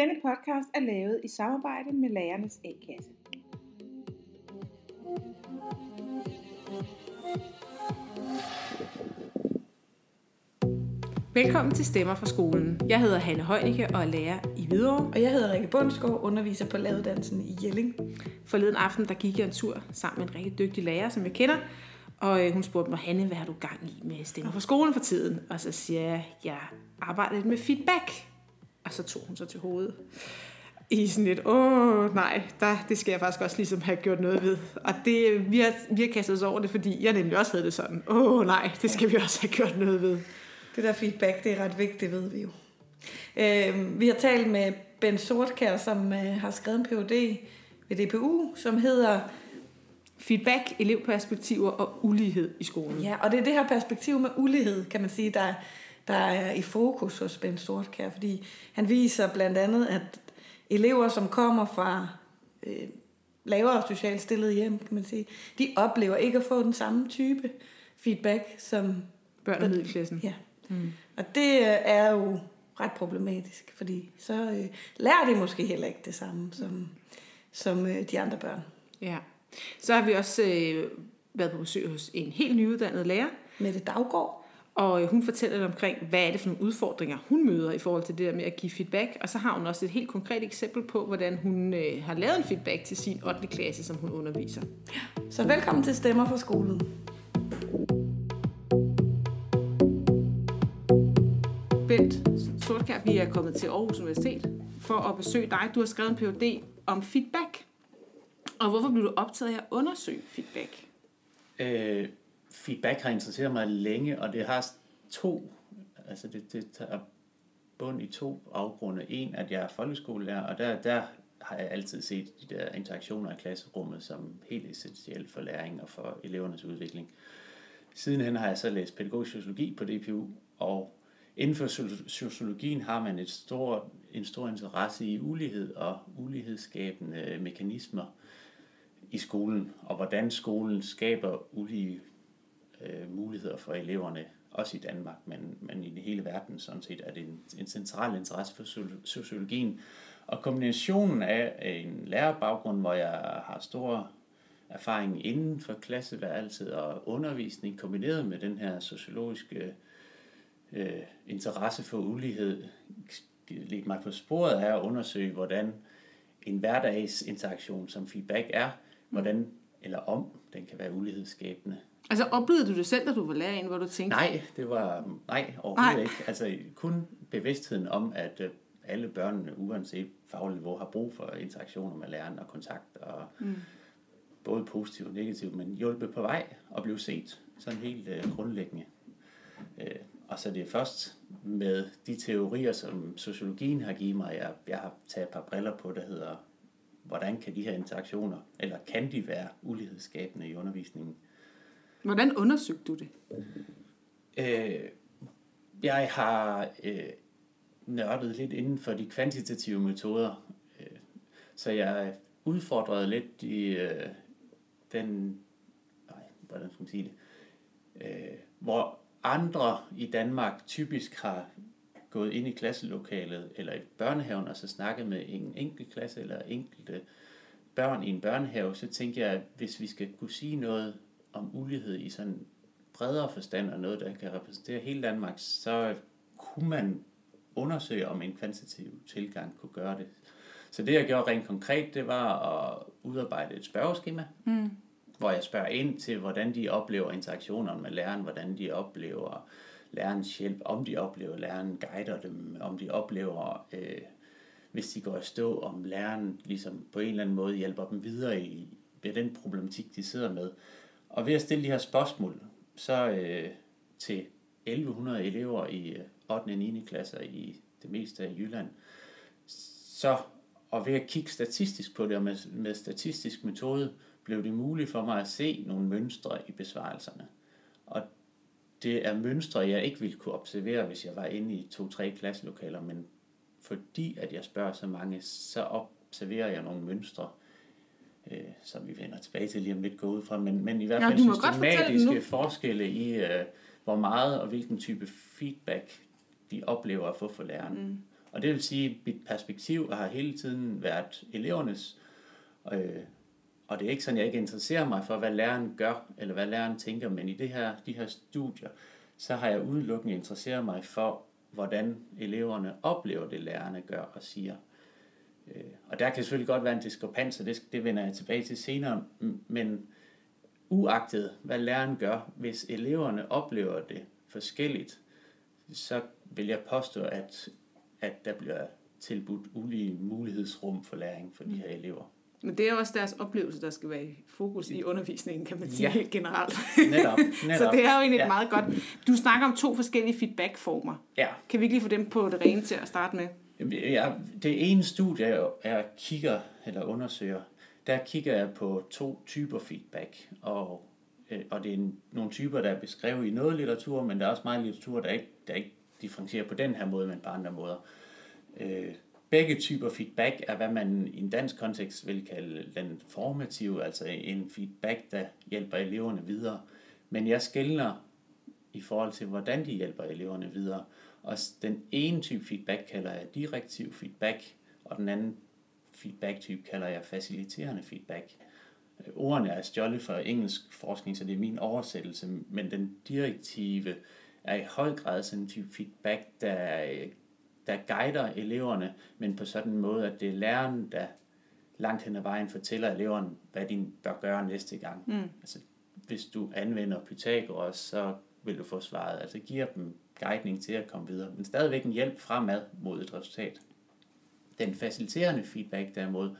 Denne podcast er lavet i samarbejde med Lærernes A-kasse. Velkommen til Stemmer fra skolen. Jeg hedder Hanne Højnicke og er lærer i Hvidovre. Og jeg hedder Rikke Bundsgaard, underviser på lavedansen i Jelling. Forleden aften der gik jeg en tur sammen med en rigtig dygtig lærer, som jeg kender. Og øh, hun spurgte mig, Hanne, hvad har du gang i med Stemmer fra skolen for tiden? Og så siger jeg, jeg arbejder lidt med feedback. Og så tog hun så til hovedet. I sådan lidt, åh nej, der, det skal jeg faktisk også ligesom have gjort noget ved. Og det, vi, har, vi har kastet os over det, fordi jeg nemlig også havde det sådan, åh nej, det skal vi også have gjort noget ved. Det der feedback, det er ret vigtigt, ved vi jo. Øh, vi har talt med Ben Sortkær, som øh, har skrevet en Ph.D. ved DPU, som hedder Feedback, elevperspektiver og ulighed i skolen. Ja, og det er det her perspektiv med ulighed, kan man sige, der, der er i fokus hos Ben Sortkær, fordi han viser blandt andet, at elever, som kommer fra øh, lavere socialt stillede hjem, kan man sige, de oplever ikke at få den samme type feedback som børn i middelklassen. Ja. Mm. Og det er jo ret problematisk, fordi så øh, lærer de måske heller ikke det samme som, som øh, de andre børn. Ja. Så har vi også øh, været på besøg hos en helt nyuddannet lærer. Mette Daggaard. Og hun fortæller lidt omkring, hvad er det for nogle udfordringer, hun møder i forhold til det der med at give feedback. Og så har hun også et helt konkret eksempel på, hvordan hun øh, har lavet en feedback til sin 8. klasse, som hun underviser. Så velkommen til Stemmer fra skolen. Bent Sortkær, vi er kommet til Aarhus Universitet for at besøge dig. Du har skrevet en Ph.D. om feedback. Og hvorfor blev du optaget af at undersøge feedback? Øh, feedback har interesseret mig længe, og det har to, altså det, det tager bund i to afgrunde. En, at jeg er folkeskolelærer, og der, der har jeg altid set de der interaktioner i klasserummet som helt essentielt for læring og for elevernes udvikling. Sidenhen har jeg så læst pædagogisk sociologi på DPU, og inden for sociologien har man et stor, en stor interesse i ulighed og ulighedsskabende mekanismer i skolen, og hvordan skolen skaber ulige øh, muligheder for eleverne, også i Danmark, men, men i hele verden sådan set, er det en, en central interesse for sociologien. Og kombinationen af en lærerbaggrund, hvor jeg har stor erfaring inden for klasseværelset og undervisning, kombineret med den her sociologiske øh, interesse for ulighed, lidt mig på sporet af at undersøge, hvordan en hverdagsinteraktion som feedback er, hvordan eller om den kan være ulighedsskabende. Altså oplevede du det selv, da du var lærer hvor du tænkte? Nej, det var nej, overhovedet nej. ikke. Altså kun bevidstheden om, at øh, alle børnene, uanset fagligt niveau, har brug for interaktioner med læreren og kontakt, og mm. både positivt og negativt, men hjælpe på vej og blive set, sådan helt uh, grundlæggende. Uh, og så det er først med de teorier, som sociologien har givet mig, jeg, jeg har taget et par briller på, der hedder, hvordan kan de her interaktioner, eller kan de være ulighedsskabende i undervisningen? Hvordan undersøgte du det? Øh, jeg har øh, nørdet lidt inden for de kvantitative metoder, øh, så jeg udfordrede lidt i øh, den, nej, hvordan skal man sige det, øh, hvor andre i Danmark typisk har gået ind i klasselokalet eller i børnehaven og så snakket med en enkelt klasse eller enkelte børn i en børnehave, så tænker jeg, at hvis vi skal kunne sige noget om ulighed i sådan bredere forstand og noget, der kan repræsentere hele Danmark, så kunne man undersøge, om en kvantitativ tilgang kunne gøre det. Så det, jeg gjorde rent konkret, det var at udarbejde et spørgeskema, mm. hvor jeg spørger ind til, hvordan de oplever interaktionerne med læreren, hvordan de oplever lærerens hjælp, om de oplever, at læreren guider dem, om de oplever, øh, hvis de går i stå, om læreren ligesom på en eller anden måde hjælper dem videre i ved den problematik, de sidder med. Og ved at stille de her spørgsmål, så øh, til 1100 elever i øh, 8. og 9. klasser i det meste af Jylland, så og ved at kigge statistisk på det, og med, med statistisk metode, blev det muligt for mig at se nogle mønstre i besvarelserne. Og det er mønstre, jeg ikke ville kunne observere, hvis jeg var inde i to-tre klasselokaler, men fordi at jeg spørger så mange, så observerer jeg nogle mønstre, øh, som vi vender tilbage til lige om lidt gå ud fra, men, men i hvert fald ja, systematiske forskelle i, øh, hvor meget og hvilken type feedback de oplever at få fra læreren. Mm. Og det vil sige, at mit perspektiv har hele tiden været elevernes, øh, og det er ikke sådan, jeg ikke interesserer mig for, hvad læreren gør, eller hvad læreren tænker, men i det her, de her studier, så har jeg udelukkende interesseret mig for, hvordan eleverne oplever det, lærerne gør og siger. Øh, og der kan selvfølgelig godt være en diskrepans, og det, det vender jeg tilbage til senere, men uagtet hvad læreren gør, hvis eleverne oplever det forskelligt, så vil jeg påstå, at, at der bliver tilbudt ulige mulighedsrum for læring for de her elever. Men det er også deres oplevelse, der skal være i fokus i undervisningen, kan man sige ja. generelt. Netop, netop. Så det er jo egentlig ja. meget godt. Du snakker om to forskellige feedback-former. Ja. Kan vi ikke lige få dem på det rene til at starte med? Ja, det ene studie, jeg kigger eller undersøger, der kigger jeg på to typer feedback. Og, øh, og det er nogle typer, der er beskrevet i noget litteratur, men der er også meget litteratur, der ikke, der ikke differencierer på den her måde, men på andre måder. Øh, Begge typer feedback er, hvad man i en dansk kontekst vil kalde den formative, altså en feedback, der hjælper eleverne videre. Men jeg skældner i forhold til, hvordan de hjælper eleverne videre. Og den ene type feedback kalder jeg direktiv feedback, og den anden feedback-type kalder jeg faciliterende feedback. Ordene er stjålet fra engelsk forskning, så det er min oversættelse, men den direktive er i høj grad sådan en type feedback, der der guider eleverne, men på sådan en måde, at det er læreren, der langt hen ad vejen fortæller eleverne, hvad de bør gøre næste gang. Mm. Altså, hvis du anvender Pythagoras, så vil du få svaret. Altså giver dem guidning til at komme videre, men stadigvæk en hjælp fremad mod et resultat. Den faciliterende feedback derimod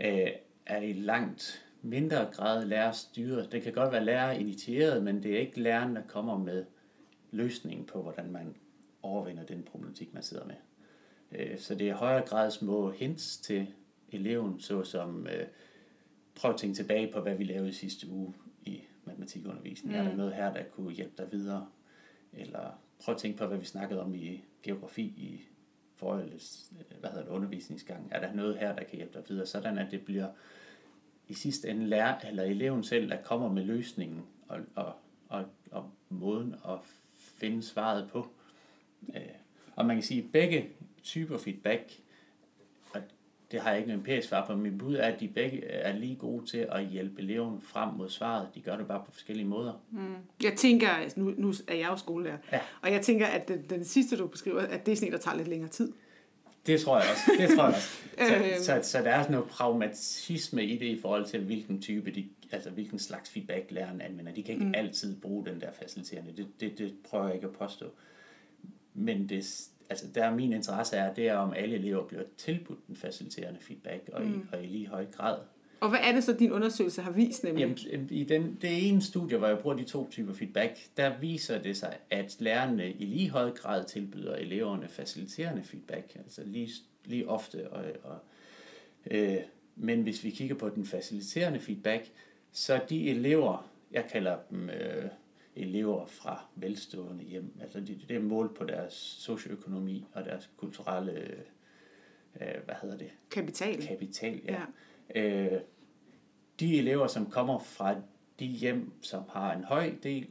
øh, er i langt mindre grad lærerstyret. Det kan godt være lærer initieret, men det er ikke læreren, der kommer med løsningen på, hvordan man overvinder den problematik, man sidder med. Øh, så det er i højere grad små hints til eleven, såsom øh, prøv at tænke tilbage på, hvad vi lavede sidste uge i matematikundervisningen. Mm. Er der noget her, der kunne hjælpe dig videre? Eller prøv at tænke på, hvad vi snakkede om i geografi i forholdet, øh, hvad hedder det, undervisningsgang. Er der noget her, der kan hjælpe dig videre? Sådan at det bliver i sidste ende lærer, eller eleven selv, der kommer med løsningen og, og, og, og måden at finde svaret på. Øh, og man kan sige, at begge typer feedback, det har jeg ikke en empirisk svar på, mit bud er, at de begge er lige gode til at hjælpe eleven frem mod svaret. De gør det bare på forskellige måder. Mm. Jeg tænker, altså nu, nu er jeg jo skolelærer, ja. og jeg tænker, at den, den sidste, du beskriver, at det er sådan en, der tager lidt længere tid. Det tror jeg også. Det tror jeg også. Så, øhm. så, så der er sådan noget pragmatisme i det i forhold til, hvilken type, de, altså hvilken slags feedback læreren anvender. De kan ikke mm. altid bruge den der faciliterende. Det, det, det prøver jeg ikke at påstå. Men det, altså der er min interesse er, det er, om alle elever bliver tilbudt den faciliterende feedback, og, mm. i, og i lige høj grad. Og hvad er det så, din undersøgelse har vist nemlig? Jamen, I den, det ene studie, hvor jeg bruger de to typer feedback, der viser det sig, at lærerne i lige høj grad tilbyder eleverne faciliterende feedback, altså lige, lige ofte. Og, og, øh, men hvis vi kigger på den faciliterende feedback, så de elever, jeg kalder dem øh, elever fra velstående hjem. Altså det, det er målt på deres socioøkonomi og deres kulturelle, øh, hvad hedder det? Kapital. Kapital, ja. ja. Øh, de elever, som kommer fra de hjem, som har en høj del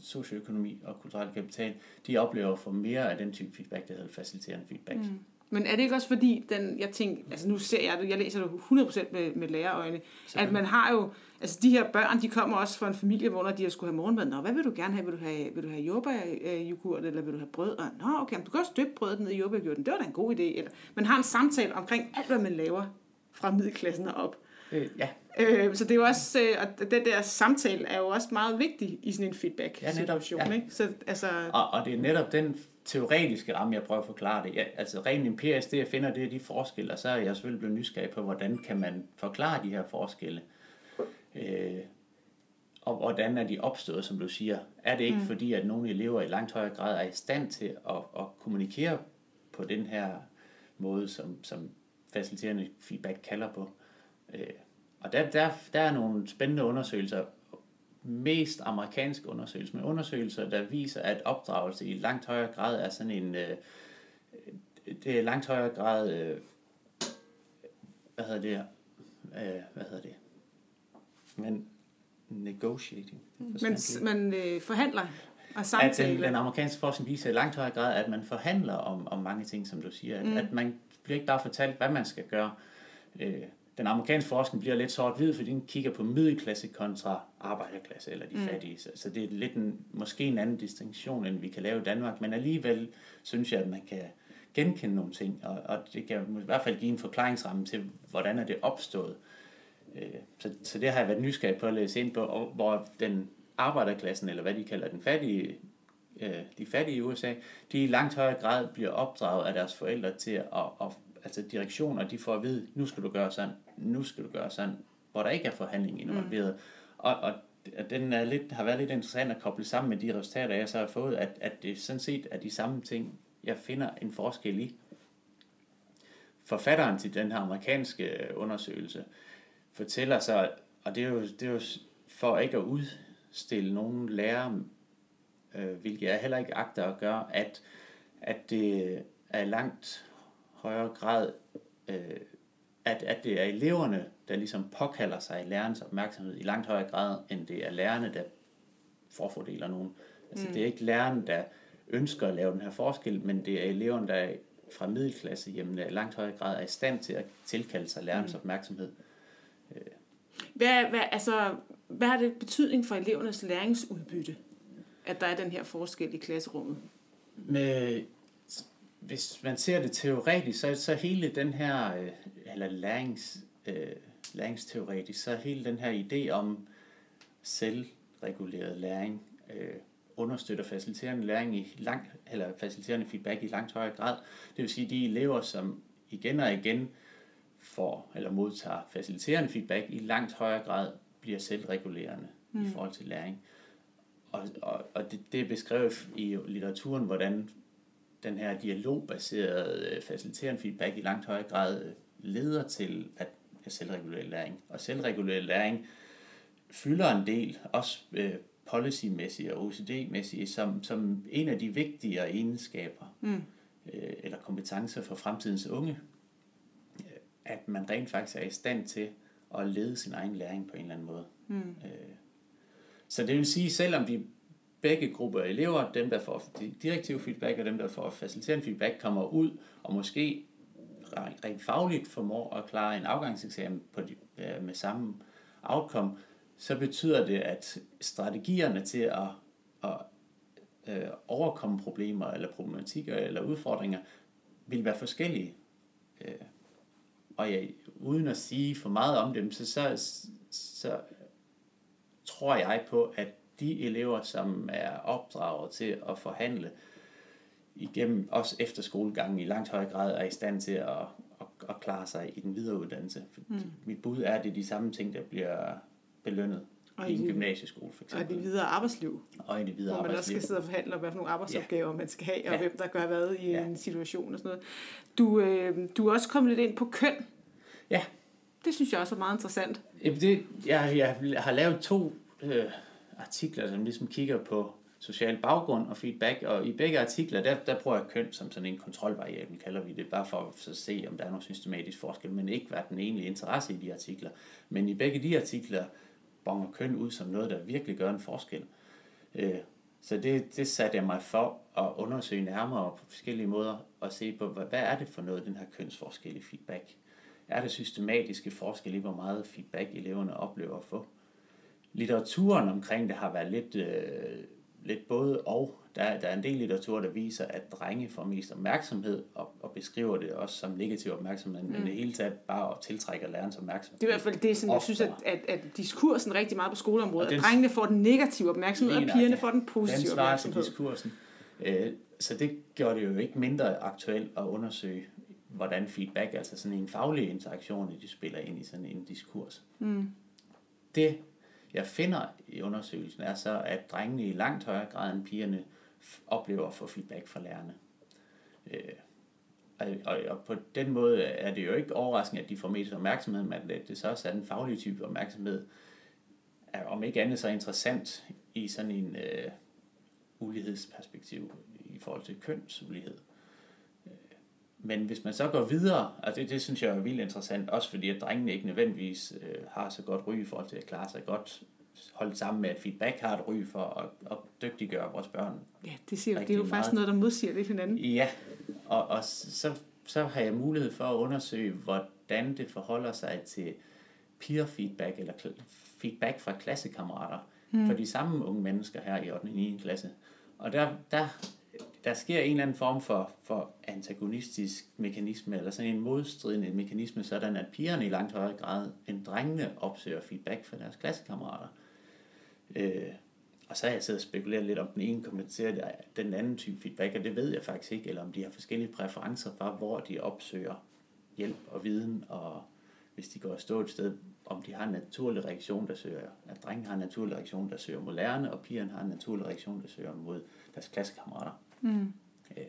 socioøkonomi og kulturel kapital, de oplever få mere af den type feedback, der hedder faciliterende feedback. Mm. Men er det ikke også fordi, den, jeg tænker, altså nu ser jeg det, jeg læser det 100% med, med lærerøjne, at man har jo, altså de her børn, de kommer også fra en familie, hvor når de har skulle have morgenmad, nå, hvad vil du gerne have? Vil du have, vil du have jordbæryoghurt, eller vil du have brød? Og, nå, okay, men du kan også døbe brødet ned i jordbæryoghurten, det var da en god idé. Eller, man har en samtale omkring alt, hvad man laver fra middelklassen og op. Øh, ja. Øh, så det er jo også, øh, og den der samtale er jo også meget vigtig i sådan en feedback-situation. Ja, netop, ja. Ikke? Så, altså... og, og det er netop den teoretiske ramme, jeg prøver at forklare det. Ja, altså rent empirisk, det jeg finder, det er de forskelle, og så er jeg selvfølgelig blevet nysgerrig på, hvordan kan man forklare de her forskelle. Øh, og hvordan er de opstået, som du siger? Er det ikke mm. fordi, at nogle elever i langt højere grad er i stand til at, at kommunikere på den her måde, som, som faciliterende feedback kalder på? Øh, og der, der, der er nogle spændende undersøgelser, mest amerikanske undersøgelser, men undersøgelser, der viser, at opdragelse i langt højere grad er sådan en, øh, det er langt højere grad, øh, hvad hedder det, øh, hvad hedder det, men negotiating. Men man øh, forhandler? Og at samtale. den, den amerikanske forskning viser i langt højere grad, at man forhandler om, om mange ting, som du siger. At, mm. at man bliver ikke bare fortalt, hvad man skal gøre. Øh, den amerikanske forskning bliver lidt sort-hvid, fordi den kigger på middelklasse kontra arbejderklasse eller de mm. fattige. Så, så det er lidt en, måske en anden distinktion, end vi kan lave i Danmark, men alligevel synes jeg, at man kan genkende nogle ting, og, og det kan i hvert fald give en forklaringsramme til, hvordan er det opstået. Øh, så, så det har jeg været nysgerrig på at læse ind på, og hvor den arbejderklassen, eller hvad de kalder den fattige, øh, de fattige i USA, de i langt højere grad bliver opdraget af deres forældre til at, at altså direktioner, de får at vide, nu skal du gøre sådan, nu skal du gøre sådan, hvor der ikke er forhandling involveret. Mm. Og, og den er lidt, har været lidt interessant at koble sammen med de resultater, jeg så har fået, at, at det sådan set er de samme ting, jeg finder en forskel i. Forfatteren til den her amerikanske undersøgelse fortæller så, og det er jo, det er jo for ikke at udstille nogen lærer, øh, hvilket jeg heller ikke agter at gøre, at, at det er langt højere grad, øh, at, at det er eleverne, der ligesom påkalder sig lærernes opmærksomhed i langt højere grad, end det er lærerne, der forfordeler nogen. Altså mm. det er ikke læreren, der ønsker at lave den her forskel, men det er eleverne, der fra middelklasse hjemme i langt højere grad er i stand til at tilkalde sig lærernes mm. opmærksomhed. Hvad, hvad, altså, hvad har det betydning for elevernes læringsudbytte, at der er den her forskel i klasserummet? Med, hvis man ser det teoretisk, så, så hele den her, øh, eller lærings, øh, læringsteoretisk, så hele den her idé om selvreguleret læring øh, understøtter faciliterende læring i langt, eller faciliterende feedback i langt højere grad. Det vil sige, de elever, som igen og igen får eller modtager faciliterende feedback, i langt højere grad bliver selvregulerende mm. i forhold til læring. Og, og, og det, det er beskrevet i litteraturen, hvordan den her dialogbaserede faciliterende feedback i langt højere grad leder til at selvregulere læring. Og selvreguleret læring fylder en del, også øh, policymæssigt og OCD-mæssigt, som, som en af de vigtigere egenskaber mm. øh, eller kompetencer for fremtidens unge. At man rent faktisk er i stand til at lede sin egen læring på en eller anden måde. Mm. Øh, så det vil sige, selvom vi begge grupper af elever, dem der får direktiv feedback og dem der får faciliterende feedback, kommer ud og måske rent fagligt formår at klare en afgangseksamen på de, med samme outcome, så betyder det, at strategierne til at, at øh, overkomme problemer eller problematikker eller udfordringer vil være forskellige. Øh, og jeg, uden at sige for meget om dem, så, så, så tror jeg på, at de elever, som er opdraget til at forhandle igennem, også efter skolegangen i langt højere grad, er i stand til at, at, at klare sig i den videre uddannelse. Mm. Mit bud er, at det er de samme ting, der bliver belønnet og i en gymnasieskole for eksempel. Og i det videre arbejdsliv. Og i det videre hvor man arbejdsliv. også skal sidde og forhandle om, hvad for nogle arbejdsopgaver ja. man skal have, og Ja. hvem der gør hvad i Ja. en situation og sådan noget. Du, øh, du er også kommet lidt ind på køn. Ja, Det synes jeg også er meget interessant. Jamen, det, jeg, jeg har lavet to øh, artikler, som ligesom kigger på social baggrund og feedback, og i begge artikler, der, der bruger jeg køn som sådan en kontrolvariabel, kalder vi det, bare for at så se, om der er nogen systematisk forskel, men ikke hvad den egentlige interesse i de artikler. Men i begge de artikler bonger køn ud som noget, der virkelig gør en forskel. Øh, så det, det satte jeg mig for at undersøge nærmere på forskellige måder, og se på, hvad, hvad er det for noget, den her kønsforskel i feedback? Er der systematiske forskelle i, hvor meget feedback eleverne oplever at få? Litteraturen omkring det har været lidt, øh, lidt både og. Der, der er en del litteratur, der viser, at drenge får mest opmærksomhed, og, og beskriver det også som negativ opmærksomhed, mm. men det hele taget bare at tiltrække lærernes opmærksomhed. Det er i hvert fald det, som jeg synes, at, at, at diskursen rigtig meget på skoleområdet, Og at den- drengene får den negative opmærksomhed, og pigerne får den positive Den opmærksomhed. diskursen. Øh, Så det gjorde det jo ikke mindre aktuelt at undersøge, hvordan feedback, altså sådan en faglig interaktion, de spiller ind i sådan en diskurs. Mm. Det, jeg finder i undersøgelsen, er så, at drengene i langt højere grad end pigerne oplever at få feedback fra lærerne. Øh, og, og, og på den måde er det jo ikke overraskende, at de får mest opmærksomhed, men at det så også er den faglige type opmærksomhed, er om ikke andet så interessant i sådan en øh, ulighedsperspektiv i forhold til kønsulighed. Men hvis man så går videre, og det, det synes jeg er vildt interessant, også fordi at drengene ikke nødvendigvis øh, har så godt ry i forhold til at klare sig godt holdt sammen med, at feedback har et ry for at, at dygtiggøre vores børn. Ja, det, siger, det er jo faktisk meget. noget, der modsiger lidt hinanden. Ja, og, og så, så har jeg mulighed for at undersøge, hvordan det forholder sig til peer feedback, eller feedback fra klassekammerater, mm. for de samme unge mennesker her i 8. og 9. klasse. Og der, der, der sker en eller anden form for, for antagonistisk mekanisme, eller sådan en modstridende mekanisme, sådan at pigerne i langt højere grad end drengene opsøger feedback fra deres klassekammerater. Øh, og så har jeg siddet og spekuleret lidt om den ene kommenterer den anden type feedback, og det ved jeg faktisk ikke, eller om de har forskellige præferencer for, hvor de opsøger hjælp og viden, og hvis de går og står et sted, om de har en naturlig reaktion, der søger, at drengen har en naturlig reaktion, der søger mod lærerne, og pigerne har en naturlig reaktion, der søger mod deres klassekammerater. Mm. Øh,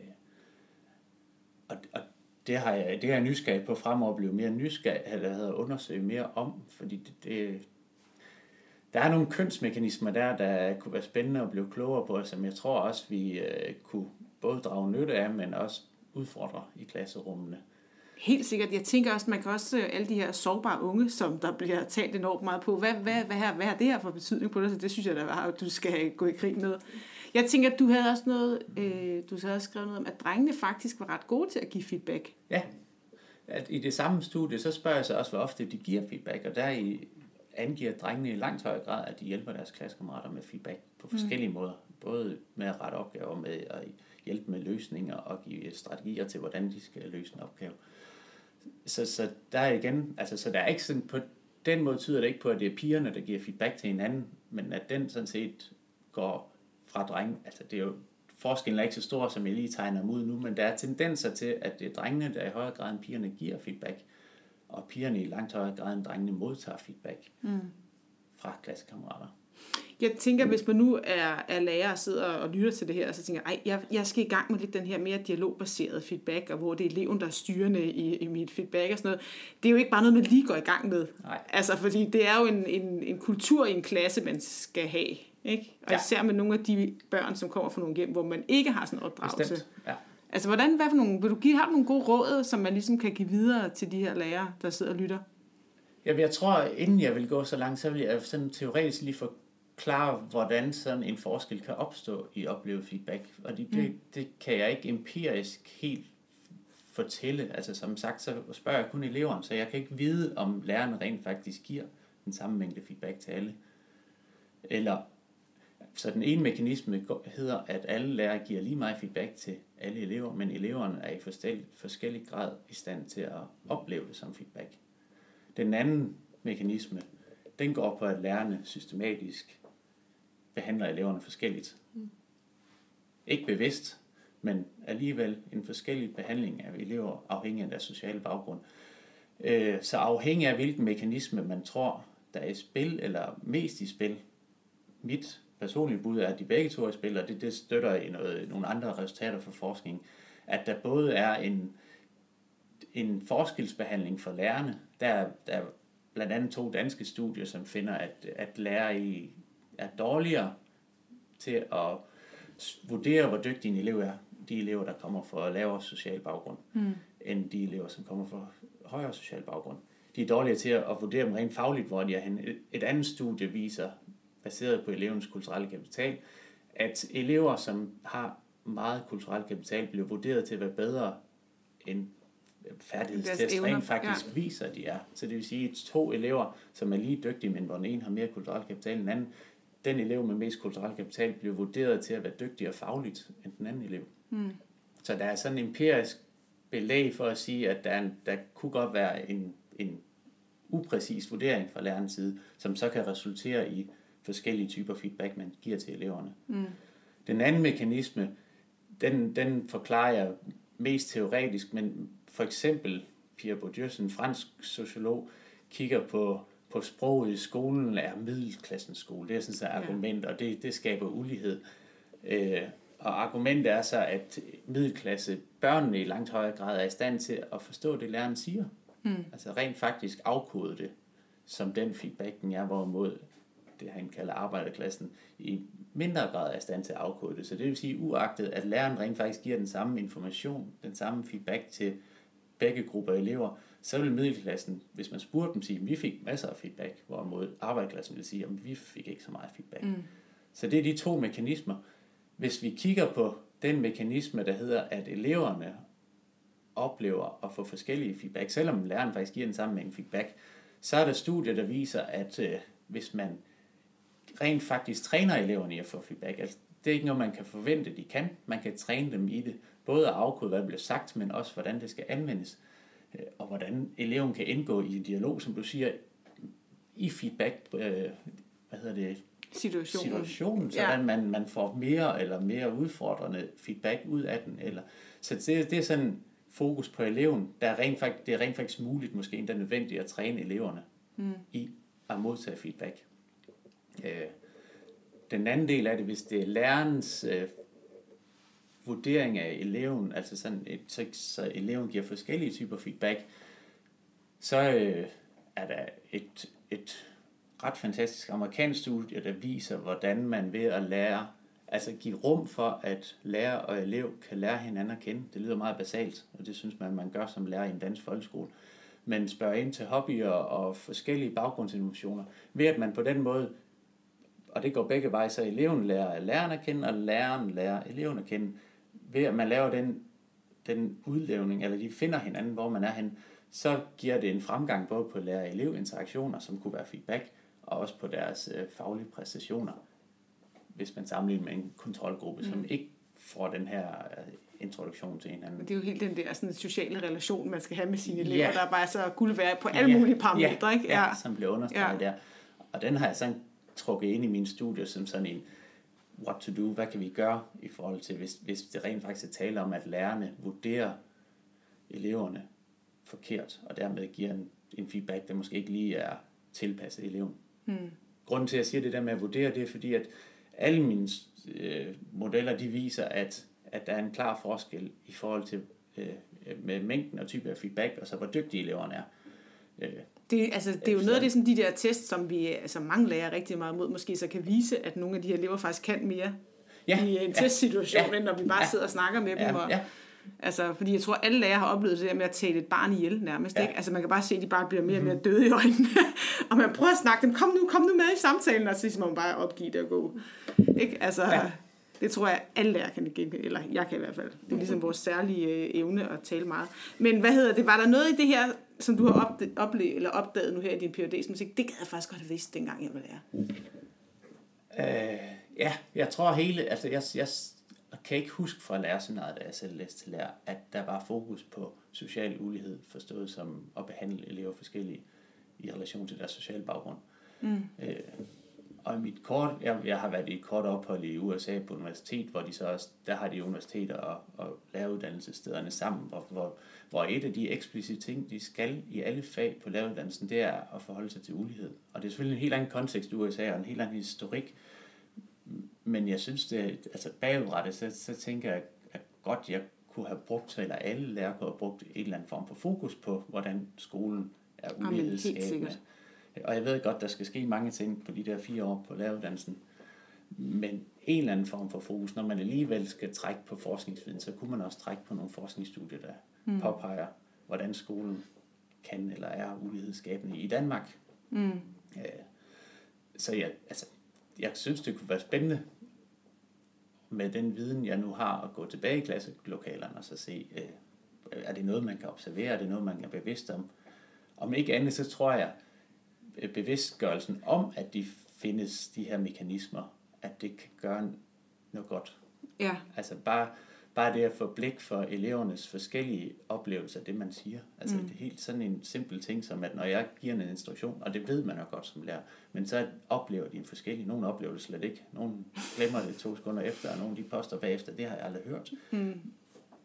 og, og det har jeg, det har jeg nysgerrig på fremover at blive mere nysgerrig, eller havde undersøge mere om, fordi det, det, der er nogle kønsmekanismer der, der kunne være spændende at blive klogere på, som jeg tror også, vi øh, kunne både drage nytte af, men også udfordre i klasserummene. Helt sikkert. Jeg tænker også, man kan også øh, alle de her sårbare unge, som der bliver talt enormt meget på. Hvad, hvad, hvad, her, hvad har det her for betydning på det? Så det synes jeg, der var, at du skal gå i krig med. Jeg tænker, at du havde også noget, øh, du havde også skrevet noget om, at drengene faktisk var ret gode til at give feedback. Ja, at i det samme studie, så spørger jeg sig også, hvor ofte de giver feedback, og der i angiver drengene i langt højere grad, at de hjælper deres klassekammerater med feedback på forskellige mm. måder. Både med at rette opgaver, med at hjælpe med løsninger og give strategier til, hvordan de skal løse en opgave. Så, så der er igen, altså så der er ikke sådan på den måde tyder det ikke på, at det er pigerne, der giver feedback til hinanden, men at den sådan set går fra drenge, altså det er jo, forskellen er ikke så stor, som jeg lige tegner dem ud nu, men der er tendenser til, at det er drengene, der i højere grad end pigerne giver feedback, og pigerne i langt højere grad end drengene modtager feedback Mm. fra klassekammerater. Jeg tænker, hvis man nu er, er lærer og sidder og lytter til det her, så tænker jeg, jeg, jeg skal i gang med lidt den her mere dialogbaserede feedback, og hvor det er eleven, der er styrende i, i mit feedback og sådan noget. Det er jo ikke bare noget, man lige går i gang med. Nej. Altså, fordi det er jo en, en, en kultur i en klasse, man skal have. Ikke? Og Ja. især med nogle af de børn, som kommer fra nogle hjem, hvor man ikke har sådan en opdragelse. Bestemt. Ja. Altså, hvordan, hvad for nogle, vil du give, har du nogle gode råd, som man ligesom kan give videre til de her lærere, der sidder og lytter? Jamen, jeg tror, inden jeg vil gå så langt, så vil jeg sådan teoretisk lige forklare, hvordan sådan en forskel kan opstå i oplevet feedback. Og det, det, det kan jeg ikke empirisk helt fortælle. Altså som sagt, så spørger jeg kun eleverne, så jeg kan ikke vide, om lærerne rent faktisk giver den samme mængde feedback til alle. Eller, så den ene mekanisme hedder, at alle lærere giver lige meget feedback til alle elever, men eleverne er i forskellig, forskellig grad i stand til at opleve det som feedback. Den anden mekanisme, den går på, at lærerne systematisk behandler eleverne forskelligt. Ikke bevidst, men alligevel en forskellig behandling af elever afhængig af deres sociale baggrund. Øh, Så afhængig af hvilken mekanisme man tror, der er i spil, eller mest i spil, mit personlige bud er, at de begge to er i spil, og det, det støtter i noget, nogle andre resultater fra forskning, at der både er en, en forskelsbehandling for lærerne. Der, er- der er blandt andet to danske studier, som finder, at, at lærere i, er dårligere til at vurdere, hvor dygtig en elev er. De elever, der kommer fra lavere social baggrund, Mm. end de elever, som kommer fra højere social baggrund. De er dårligere til at vurdere dem rent fagligt, hvor de er henne. Et- Et andet studie viser, baseret på elevens kulturelle kapital, at elever, som har meget kulturel kapital, bliver vurderet til at være bedre end færdighedstest Deres evner, rent faktisk ja. viser, at de er. Så det vil sige, at to elever, som er lige dygtige, men hvor den ene har mere kulturel kapital end den anden, den elev med mest kulturel kapital bliver vurderet til at være dygtigere fagligt end den anden elev. Mm. Så der er sådan en empirisk belæg for at sige, at der, er en, der kunne godt være en, en upræcis vurdering fra lærernes side, som så kan resultere i forskellige typer feedback, man giver til eleverne. Mm. Den anden mekanisme, den, den forklarer jeg mest teoretisk, men for eksempel Pierre Bourdieu, en fransk sociolog, kigger på, på sproget i skolen, er middelklassens skole. Det er sådan et Ja. argument, og det, det skaber ulighed. Øh, og argumentet er så, at middelklasse børnene i langt højere grad er i stand til at forstå det, læreren siger. Mm. Altså rent faktisk afkode det, som den feedback, den er, hvorimod det han kalder arbejderklassen, i mindre grad er i stand til at afkode det. Så det vil sige, uagtet at læreren rent faktisk giver den samme information, den samme feedback til begge grupper elever, så vil middelklassen, hvis man spurgte dem, sige, at vi fik masser af feedback, hvorimod arbejderklassen vil sige, at vi fik ikke så meget feedback. Mm. Så det er de to mekanismer. Hvis vi kigger på den mekanisme, der hedder, at eleverne oplever at få forskellige feedback, selvom læreren faktisk giver den samme mængde feedback, så er der studier, der viser, at øh, hvis man rent faktisk træner eleverne i at få feedback, altså det er ikke noget, man kan forvente, de kan. Man kan træne dem i det, både at afkode, hvad der bliver sagt, men også, hvordan det skal anvendes, og hvordan eleven kan indgå i en dialog, som du siger, i feedback, øh, hvad hedder det, situationen, situationen så ja. man, man får mere eller mere udfordrende feedback ud af den. Eller, så det, det er sådan fokus på eleven. Der er rent faktisk, det er rent faktisk muligt, måske endda nødvendigt at træne eleverne mm. i at modtage feedback. Øh, den anden del af det, hvis det er lærernes øh, vurdering af eleven, altså sådan et, så, så eleven giver forskellige typer feedback, så øh, er der et, et ret fantastisk amerikansk studie, der viser, hvordan man ved at lære, altså give rum for, at lærer og elev kan lære hinanden at kende. Det lyder meget basalt, og det synes man, man gør som lærer i en dansk folkeskole. Men spørger ind til hobbyer og forskellige baggrundsinformationer, ved at man på den måde og det går begge veje, så eleven lærer læreren at kende, og læreren lærer eleven at kende. Ved at man laver den, den udlevning, eller de finder hinanden, hvor man er hen, så giver det en fremgang både på lærer-elev-interaktioner, som kunne være feedback, og også på deres øh, faglige præstationer, hvis man sammenligner med en kontrolgruppe, mm. som ikke får den her øh, introduktion til hinanden. Det er jo helt den der sådan, sociale relation, man skal have med sine elever, ja. der er bare så guld værd på alle ja. mulige parametre. Ja. Ikke? Ja. ja, som bliver understreget ja. der. Og den har jeg sådan trukket ind i mine studier som sådan en what to do, hvad kan vi gøre i forhold til, hvis, hvis det rent faktisk er tale om, at lærerne vurderer eleverne forkert, og dermed giver en, en feedback, der måske ikke lige er tilpasset eleven. Mm. Grunden til, at jeg siger det der med at vurdere, det er fordi, at alle mine øh, modeller, de viser, at, at der er en klar forskel i forhold til øh, med mængden og type af feedback, og så hvor dygtige eleverne er. Øh, det, altså, det er jo noget af det, sådan, de der tests, som vi altså, mange lærer rigtig meget mod, måske så kan vise, at nogle af de her elever faktisk kan mere ja, i en ja, testsituation, ja, end når vi bare ja, sidder og snakker med ja, dem. Og, ja. Altså, fordi jeg tror, alle lærere har oplevet det der med at tale et barn ihjel nærmest. Ja. Ikke? Altså, man kan bare se, at de bare bliver mere og mere mhm. døde i øjnene. og man prøver at snakke dem, kom nu, kom nu med i samtalen, og så siger man bare opgive det og gå. Ikke? Altså, ja. Det tror jeg, alle lærer kan gengive, eller jeg kan i hvert fald. Det er ligesom vores særlige øh, evne at tale meget. Men hvad hedder det? Var der noget i det her, som du har oplevet, eller opdaget nu her i din PhD, som musik, det gad jeg faktisk godt have vidst, dengang jeg var lærer? Øh, ja, jeg tror hele, altså jeg, jeg kan ikke huske fra lærerseminaret, da jeg selv læste til lærer, at der var fokus på social ulighed, forstået som at behandle elever forskellige i relation til deres sociale baggrund. Mm. Øh, og mit kort, jeg, jeg har været i et kort ophold i USA på universitet, hvor de så også, der har de universiteter og, og læreruddannelsesstederne sammen, hvor, hvor, hvor et af de eksplicite ting, de skal i alle fag på læreruddannelsen, det er at forholde sig til ulighed. Og det er selvfølgelig en helt anden kontekst i USA og en helt anden historik, men jeg synes, det, altså bagudrettet, så, så tænker jeg, at godt jeg kunne have brugt, eller alle lærere kunne have brugt en eller anden form for fokus på, hvordan skolen er ulighedsskabende. Og jeg ved godt, der skal ske mange ting på de der fire år på læreruddannelsen. Men en eller anden form for fokus, når man alligevel skal trække på forskningsviden, så kunne man også trække på nogle forskningsstudier, der mm. påpeger, hvordan skolen kan eller er ulighedsskabende i Danmark. Mm. Øh, så jeg, altså, jeg synes, det kunne være spændende med den viden, jeg nu har, at gå tilbage i klasselokalerne og så se, øh, er det noget, man kan observere, er det noget, man er bevidst om. Om ikke andet, så tror jeg, bevidstgørelsen om, at de findes, de her mekanismer, at det kan gøre noget godt. Ja. Altså bare, bare det at få blik for elevernes forskellige oplevelser af det, man siger. Altså mm. det er helt sådan en simpel ting, som at når jeg giver en instruktion, og det ved man jo godt som lærer, men så oplever de en forskellig. Nogle oplever det slet ikke. Nogle glemmer det to sekunder efter, og nogle de poster bagefter. Det har jeg aldrig hørt. Mm.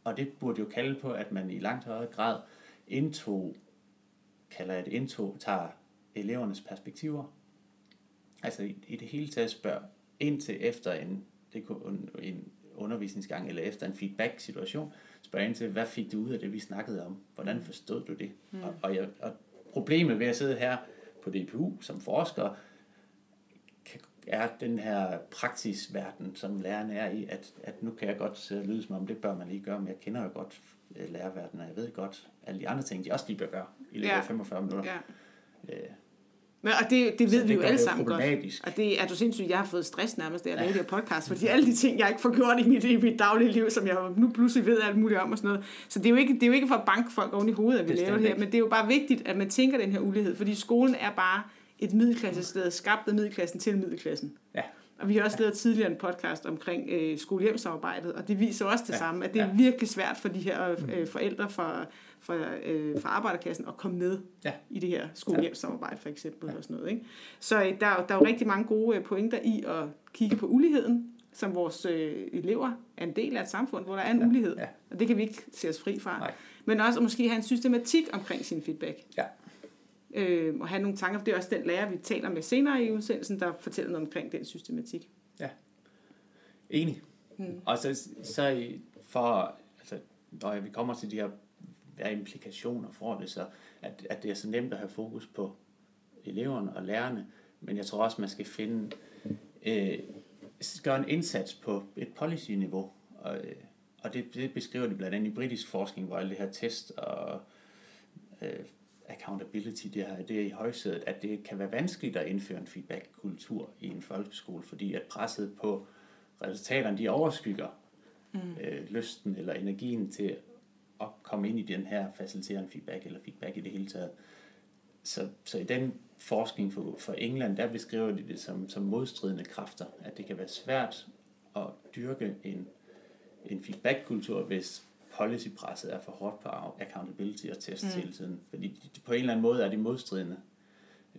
Og det burde jo kalde på, at man i langt højere grad indtog, kalder jeg det indtog, tager elevernes perspektiver. Altså i, i det hele taget spørg ind til efter en, det kunne, en undervisningsgang eller efter en feedback-situation, spørg ind til, hvad fik du ud af det, vi snakkede om? Hvordan forstod du det? Mm. Og, og, jeg, og problemet ved at sidde her på DPU som forsker, er den her praksisverden, som lærerne er i, at, at nu kan jeg godt lyde som om, det bør man lige gøre, men jeg kender jo godt øh, lærerverdenen, og jeg ved godt, alle de andre ting, de også lige bør gøre i løbet Ja. af 45 minutter. Ja. Øh, Men, og det, det Så ved det vi jo alle det jo sammen godt. Og det er du sindssygt, jeg har fået stress nærmest, da jeg lavede det her podcast, fordi alle de ting, jeg ikke får gjort i mit, i mit daglige liv, som jeg nu pludselig ved alt muligt om og sådan noget. Så det er jo ikke, det er jo ikke for at banke folk oven i hovedet, at vi Bestemt laver det her, men det er jo bare vigtigt, at man tænker den her ulighed, fordi skolen er bare et middelklassested, skabt af middelklassen til middelklassen. Ja. Og vi har også lavet tidligere en podcast omkring øh, skolehjemsamarbejdet, og det viser også det Ja, samme, at det er ja. virkelig svært for de her øh, forældre fra, fra, øh, fra arbejderklassen at komme med Ja. i det her skolehjemsamarbejde for eksempel. Og sådan noget, ikke? Så øh, der, er der er jo rigtig mange gode øh, pointer i at kigge på uligheden, som vores øh, elever er en del af et samfund, hvor der er en Ja, ulighed. ja. Og det kan vi ikke se os fri fra. Nej. Men også at måske have en systematik omkring sin feedback. Ja. Øh, og have nogle tanker, for det er også den lærer, vi taler med senere i udsendelsen, der fortæller noget omkring den systematik. Enig. Mm. Og så, så for, altså, når vi kommer til de her, hvad implikationer får det så, at, at det er så nemt at have fokus på eleverne og lærerne, men jeg tror også, man skal finde, øh, gøre en indsats på et policy-niveau, og, øh, og det, det beskriver de blandt andet i britisk forskning, hvor alle det her test og øh, accountability, det, her, det er i højsædet, at det kan være vanskeligt at indføre en feedback-kultur i en folkeskole, fordi at presset på resultaterne, de overskygger mm. øh, lysten eller energien til at komme ind i den her faciliterende feedback, eller feedback i det hele taget. Så, så i den forskning for, for England, der beskriver de det som, som modstridende kræfter, at det kan være svært at dyrke en, en feedback-kultur, hvis policypresset er for hårdt på accountability og test mm. hele tiden. Fordi på en eller anden måde er de modstridende.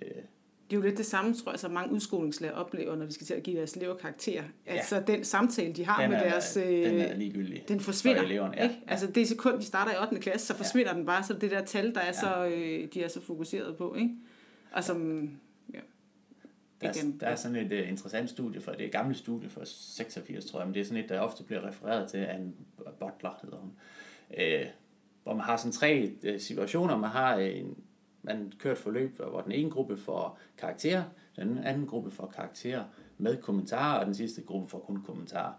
Øh, Det er jo lidt det samme, tror jeg, som mange udskolingslærer oplever, når de skal til at give deres elever karakterer. Ja. Altså den samtale, de har den, med er, deres... den øh, er ligegyldig. den forsvinder. for eleverne. Ja, Ikke? Altså det sekund, de starter i 8. klasse, så forsvinder ja. den bare, så det der tal, der er Ja. så, øh, de er så fokuseret på. Ikke? Og som, ja, Der, er, igen. der er sådan et uh, interessant studie, for det er et gammelt studie fra 86, tror jeg, men det er sådan et, der ofte bliver refereret til af en Butler, hedder hun. Øh, hvor man har sådan tre uh, situationer. Man har en, man kører et forløb, hvor den ene gruppe får karakterer, den anden gruppe får karakterer med kommentarer, og den sidste gruppe får kun kommentarer.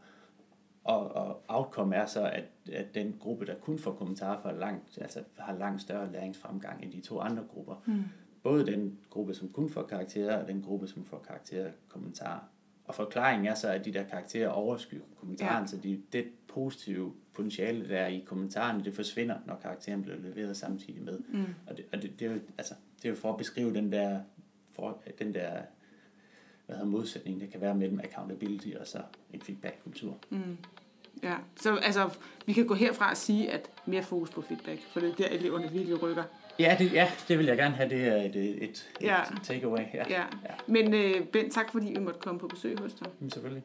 Og, og outcome er så, at, at den gruppe, der kun får kommentarer, får langt, altså har langt større læringsfremgang end de to andre grupper. Mm. Både den gruppe, som kun får karakterer, og den gruppe, som får karakterer og kommentarer. Og forklaringen er så, at de der karakterer overskygger kommentaren, Ja. ja. så de, det positive potentiale, der er i kommentarerne, det forsvinder, når karakteren bliver leveret samtidig med. Mm. Og, det, og det, det, er jo, altså, det er jo for at beskrive den der, for, den der hvad hedder, modsætning, der kan være mellem accountability og så en feedback-kultur. Mm. Ja, så altså, vi kan gå herfra og sige, at mere fokus på feedback, for det er der, eleverne virkelig rykker. Ja, det, ja, det vil jeg gerne have. Det er et, et, et, Ja. takeaway. Ja. Ja. Men øh, Bent, tak fordi vi måtte komme på besøg hos dig. Jamen, selvfølgelig.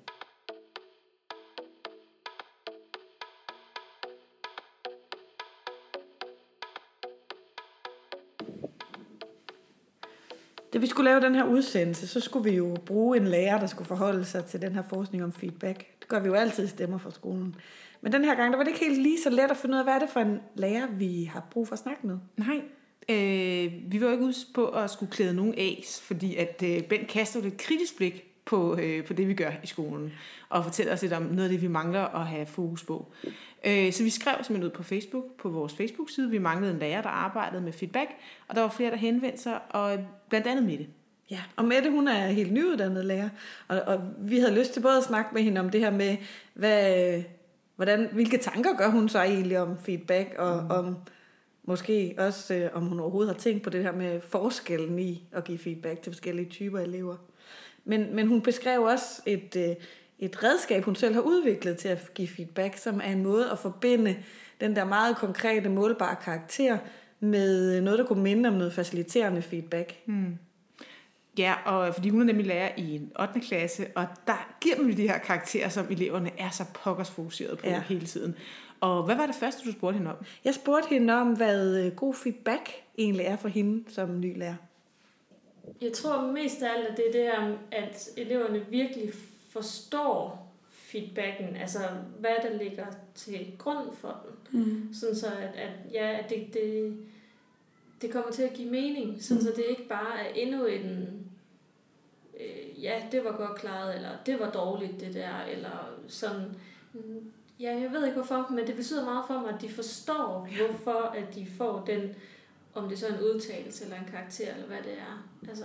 Da vi skulle lave den her udsendelse, så skulle vi jo bruge en lærer, der skulle forholde sig til den her forskning om feedback. Det gør vi jo altid i stemmer fra skolen. Men den her gang, der var det ikke helt lige så let at finde ud af, hvad er det for en lærer, vi har brug for at snakke med. Nej, øh, vi var jo ikke ude på at skulle klæde nogen af, fordi at øh, Bent kaster et kritisk blik på, øh, på det, vi gør i skolen, og fortæller os lidt om noget af det, vi mangler at have fokus på. Øh, så vi skrev simpelthen ud på Facebook, på vores Facebook-side. Vi manglede en lærer, der arbejdede med feedback, og der var flere, der henvendte sig, og blandt andet Mette. Ja, og Mette, hun er helt nyuddannet lærer, og, og vi havde lyst til både at snakke med hende om det her med, hvad, hvordan, hvilke tanker gør hun så egentlig om feedback, og mm. om måske også, øh, om hun overhovedet har tænkt på det her med forskellen i at give feedback til forskellige typer elever. Men, men hun beskrev også et, øh, et redskab, hun selv har udviklet til at give feedback, som er en måde at forbinde den der meget konkrete, målbare karakter med noget, der kunne minde om noget faciliterende feedback. Ja, og fordi hun er nemlig lærer i en 8. klasse, og der giver man de her karakterer, som eleverne er så pokkers fokuseret på ja. Ja. hele tiden. Og hvad var det første, du spurgte hende om? Jeg spurgte hende om, hvad øh, god feedback egentlig er for hende som ny lærer. Jeg tror mest af alt, at det er det her, at eleverne virkelig forstår feedbacken, altså hvad der ligger til grund for den. Mm. Sådan så, at, at, ja, at det, det, det kommer til at give mening, sådan så det ikke bare er endnu en, øh, ja, det var godt klaret, eller det var dårligt det der, eller sådan, mm, Ja, jeg ved ikke hvorfor, men det betyder meget for mig, at de forstår, hvorfor at de får den, om det så er en udtalelse eller en karakter, eller hvad det er. Altså,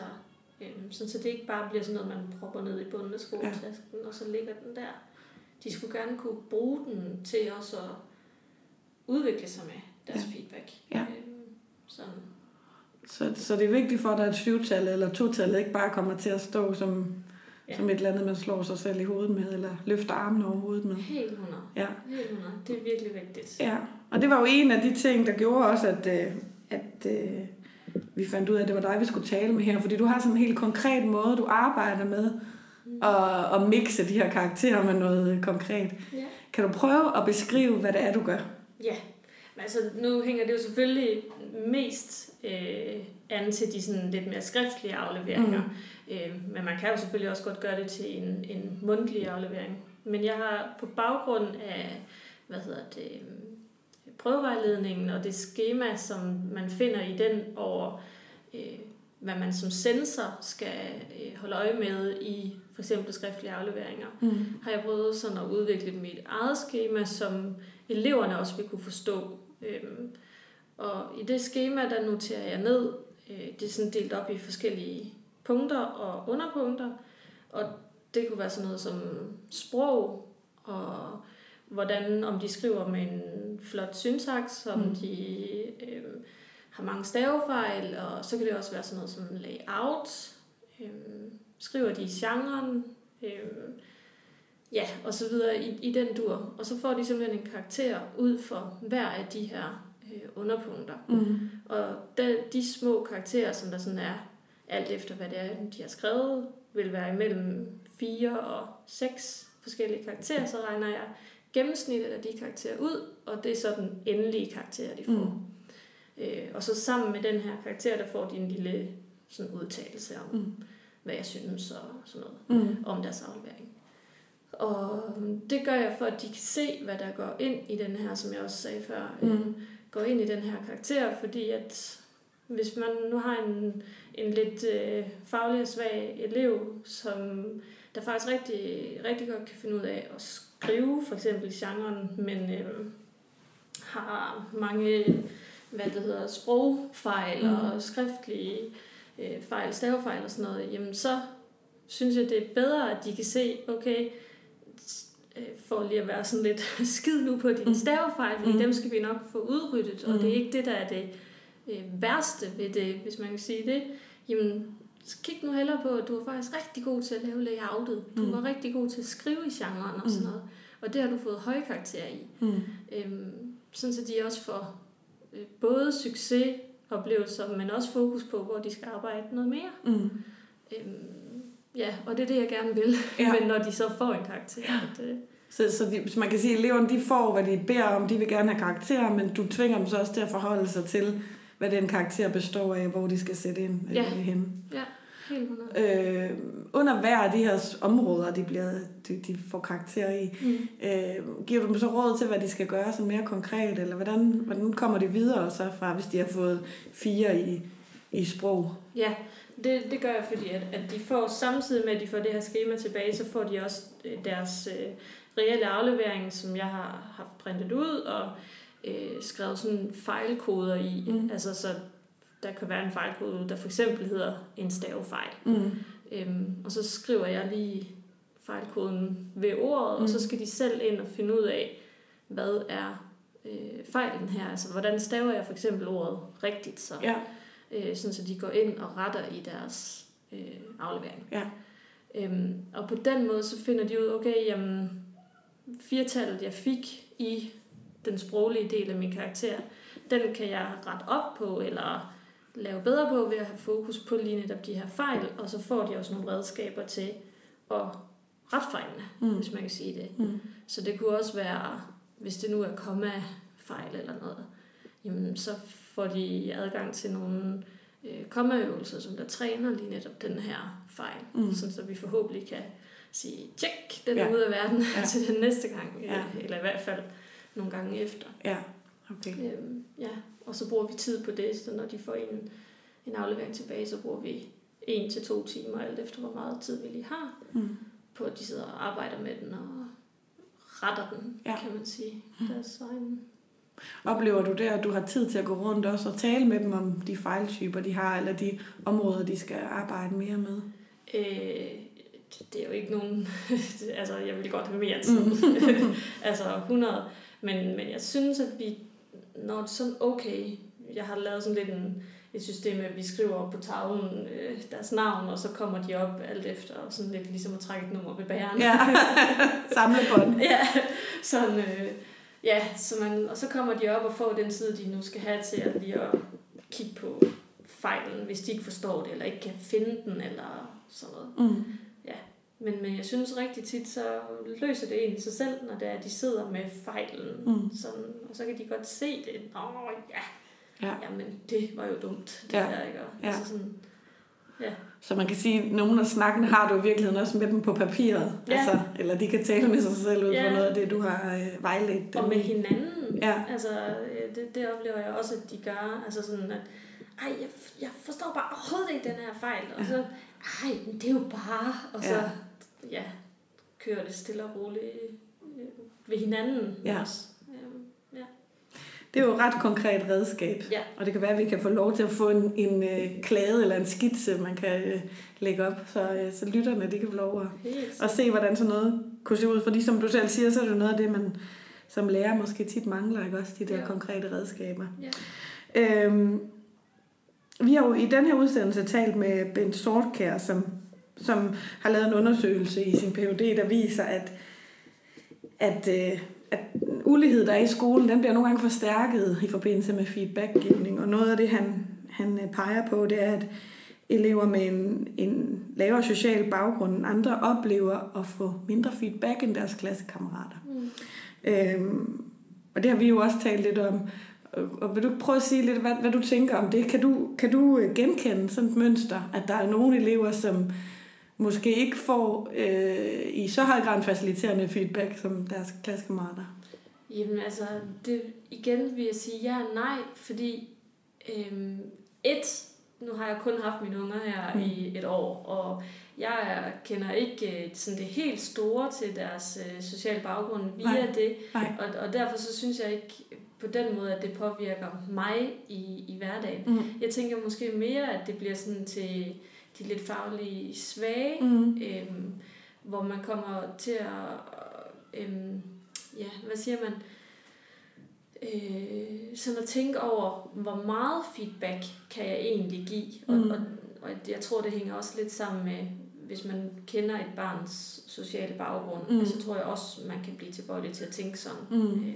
øhm, sådan, så det ikke bare bliver sådan noget, man propper ned i bunden af skoletasken, ja. og så ligger den der. De skulle gerne kunne bruge den til også at udvikle sig med deres ja. feedback. Ja. Øhm, sådan. Så, så det er vigtigt for, at er et syvtal eller total ikke bare kommer til at stå som, ja. som et eller andet, man slår sig selv i hovedet med, eller løfter armen over hovedet med. Helt 100. Ja. Helt 100. Det er virkelig vigtigt. Ja, og det var jo en af de ting, der gjorde også, at, øh, at øh, vi fandt ud af, at det var dig, vi skulle tale med her, fordi du har sådan en helt konkret måde, du arbejder med Mm. at, at mixe de her karakterer med noget konkret. Ja. Kan du prøve at beskrive, hvad det er, du gør? Ja, altså nu hænger det jo selvfølgelig mest øh, an til de sådan lidt mere skriftlige afleveringer. Mm. Øh, men man kan jo selvfølgelig også godt gøre det til en, en mundtlig aflevering. Men jeg har på baggrund af, hvad hedder det, prøvevejledningen og det schema, som man finder i den over, øh, hvad man som sensor skal øh, holde øje med i for eksempel skriftlige afleveringer, Mm. har jeg prøvet sådan at udvikle mit eget schema, som eleverne også vil kunne forstå. Øhm, og i det schema, der noterer jeg ned, øh, det er sådan delt op i forskellige punkter og underpunkter, og det kunne være sådan noget som sprog, og hvordan, om de skriver med en flot syntaks, om Mm. mm. de øh, har mange stavefejl, og så kan det også være sådan noget som layout, øh, skriver de i genren, øh, ja, og så videre i, i den dur. Og så får de simpelthen en karakter ud for hver af de her øh, underpunkter. Mm. Og de, de små karakterer, som der sådan er, alt efter hvad det er, de har skrevet, vil være imellem 4 og 6 forskellige karakterer, så regner jeg gennemsnittet af de karakterer ud, og det er så den endelige karakter, de får. Mm. Øh, og så sammen med den her karakter, der får de en lille sådan udtalelse om, Mm. hvad jeg synes og sådan noget Mm. om deres aflevering. Og det gør jeg for, at de kan se, hvad der går ind i den her, som jeg også sagde før, Mm. øh, går ind i den her karakter, fordi at hvis man nu har en, en lidt øh, faglig og svag elev, som der faktisk rigtig, rigtig godt kan finde ud af at skrive, for eksempel i genren, men øh, har mange hvad det hedder, sprogfejl Mm. og skriftlige øh, fejl, stavefejl og sådan noget, jamen så synes jeg, det er bedre, at de kan se, okay, øh, for lige at være sådan lidt skid nu på dine Mm. stavefejl, fordi Mm. dem skal vi nok få udryddet, og Mm. det er ikke det, der er det øh, værste ved det, hvis man kan sige det. Jamen, så kig nu hellere på, at du er faktisk rigtig god til at lave layoutet. Du Mm. var rigtig god til at skrive i genren og sådan Mm. noget. Og det har du fået høje karakterer i. Mm. Øhm, sådan så de også får øh, både succesoplevelser, men også fokus på, hvor de skal arbejde noget mere. Mm. Øhm, ja, og det er det, jeg gerne vil. Ja. Ja. men når de så får en karakter. At, øh, Så, så, de, så man kan sige, at eleverne de får, hvad de beder om. De vil gerne have karakterer, men du tvinger dem så også til at forholde sig til, hvad den karakter består af, hvor de skal sætte ind øh, Ja. henne. ja, helt 100. Øh, under hver af de her områder, de, bliver, de, de får karakter i, Mm. øh, giver du dem så råd til, hvad de skal gøre sådan mere konkret, eller hvordan, hvordan kommer de videre så fra, hvis de har fået fire i, i sprog? Ja, det, det gør jeg, fordi at, at de får samtidig med, at de får det her schema tilbage, så får de også øh, deres øh, reelle aflevering, som jeg har haft printet ud og øh, skrevet sådan fejlkoder i. Mm. Altså, så der kan være en fejlkode, der for eksempel hedder en stavefejl. Mm. Øhm, og så skriver jeg lige fejlkoden ved ordet, mm. og så Mm. skal de selv ind og finde ud af, hvad er øh, fejlen her. Altså, hvordan staver jeg for eksempel ordet rigtigt, så, Ja, øh, sådan, så de går ind og retter i deres øh, aflevering. Ja. Øhm, og på den måde, så finder de ud, okay, jamen, firtallet, jeg fik i den sproglige del af min karakter, den kan jeg rette op på, eller lave bedre på ved at have fokus på lige netop de her fejl, og så får de også nogle redskaber til at rette fejlene, Mm. hvis man kan sige det. Mm. Så det kunne også være, hvis det nu er komma-fejl eller noget, jamen så får de adgang til nogle øh, kommaøvelser, som der træner lige netop den her fejl, Mm. sådan så vi forhåbentlig kan sige, tjek, den Ja. er ude af verden Ja. ja. til den næste gang, Ja. ja. eller i hvert fald nogle gange efter. ja, okay. Øhm, ja, og så bruger vi tid på det, så når de får en, en aflevering tilbage, så bruger vi en til to timer, alt efter hvor meget tid vi lige har, Mm. på at de sidder og arbejder med den og retter den, Ja. kan man sige. Deres egen. Oplever du det, at du har tid til at gå rundt også og tale med dem om de fejltyper, de har, eller de områder, de skal arbejde mere med? Øh, det er jo ikke nogen... altså, jeg vil godt have mere tid. altså 100. Men, men jeg synes, at vi når det er sådan okay... Jeg har lavet sådan lidt en, et system, at vi skriver op på tavlen øh, deres navn, og så kommer de op alt efter, og sådan lidt ligesom at trække et nummer ved bæren. Ja, samlebånd. ja, sådan, øh, ja, så man, og så kommer de op og får den tid, de nu skal have til at lige at kigge på fejlen, hvis de ikke forstår det, eller ikke kan finde den, eller sådan noget. Mm. Men, men jeg synes rigtig tit, så løser det egentlig sig selv, når det er, de sidder med fejlen. Mm. Sådan, og så kan de godt se det. Åh, ja. Ja. Jamen, det var jo dumt. Det Ja. ja. der, ikke? Og Ja. Altså sådan, Så man kan sige, at nogle af snakkene har du i virkeligheden også med dem på papiret. Ja. Altså, eller de kan tale med sig selv ud fra Ja. noget af det, du har øh, vejledt dem og med hinanden. Ja. Altså, det, det oplever jeg også, at de gør. Altså sådan, at ej, jeg, jeg forstår bare overhovedet ikke den her fejl. Og så, ej, men det er jo bare... Og så, Ja. Ja, kører det stille og roligt øh, ved hinanden Ja. også. Øhm, ja. Det er jo et ret konkret redskab. Ja. Og det kan være, at vi kan få lov til at få en, en øh, klade eller en skitse, man kan øh, lægge op, så, øh, så lytterne de kan få lov at, at se, hvordan sådan noget kunne se ud. Fordi som du selv siger, så er det jo noget af det, man som lærer måske tit mangler, ikke også? De der Ja. konkrete redskaber. Ja. Øhm, vi har jo i den her udsendelse talt med Bent Sortkær, som, som har lavet en undersøgelse i sin PhD, der viser, at, at, øh, at ulighed, der er i skolen, den bliver nogle gange forstærket i forbindelse med feedbackgivning. Og noget af det, han, han øh, peger på, det er, at elever med en, en lavere social baggrund end andre oplever at få mindre feedback end deres klassekammerater. Mm. Øhm, og det har vi jo også talt lidt om. Og, vil du prøve at sige lidt, hvad, hvad du tænker om det? Kan du, kan du øh, genkende sådan et mønster, at der er nogle elever, som måske ikke får øh, i så høj grad en faciliterende feedback som deres klassekammerater? Jamen altså, det, igen vil jeg sige ja og nej, fordi øhm, et, nu har jeg kun haft mine unger her Mm. i et år, og jeg er, kender ikke øh, sådan det helt store til deres øh, sociale baggrund via nej. det, Nej. og, og derfor så synes jeg ikke på den måde, at det påvirker mig i, i hverdagen. Mm. Jeg tænker måske mere, at det bliver sådan til de lidt faglige svage, Mm. øhm, hvor man kommer til at, øhm, ja, hvad siger man, øh, sådan at tænke over, hvor meget feedback kan jeg egentlig give, og, Mm. og, og jeg tror, det hænger også lidt sammen med, hvis man kender et barns sociale baggrund, Mm. mm. så tror jeg også, man kan blive tilbøjelig til at tænke sådan. Mm. Øh,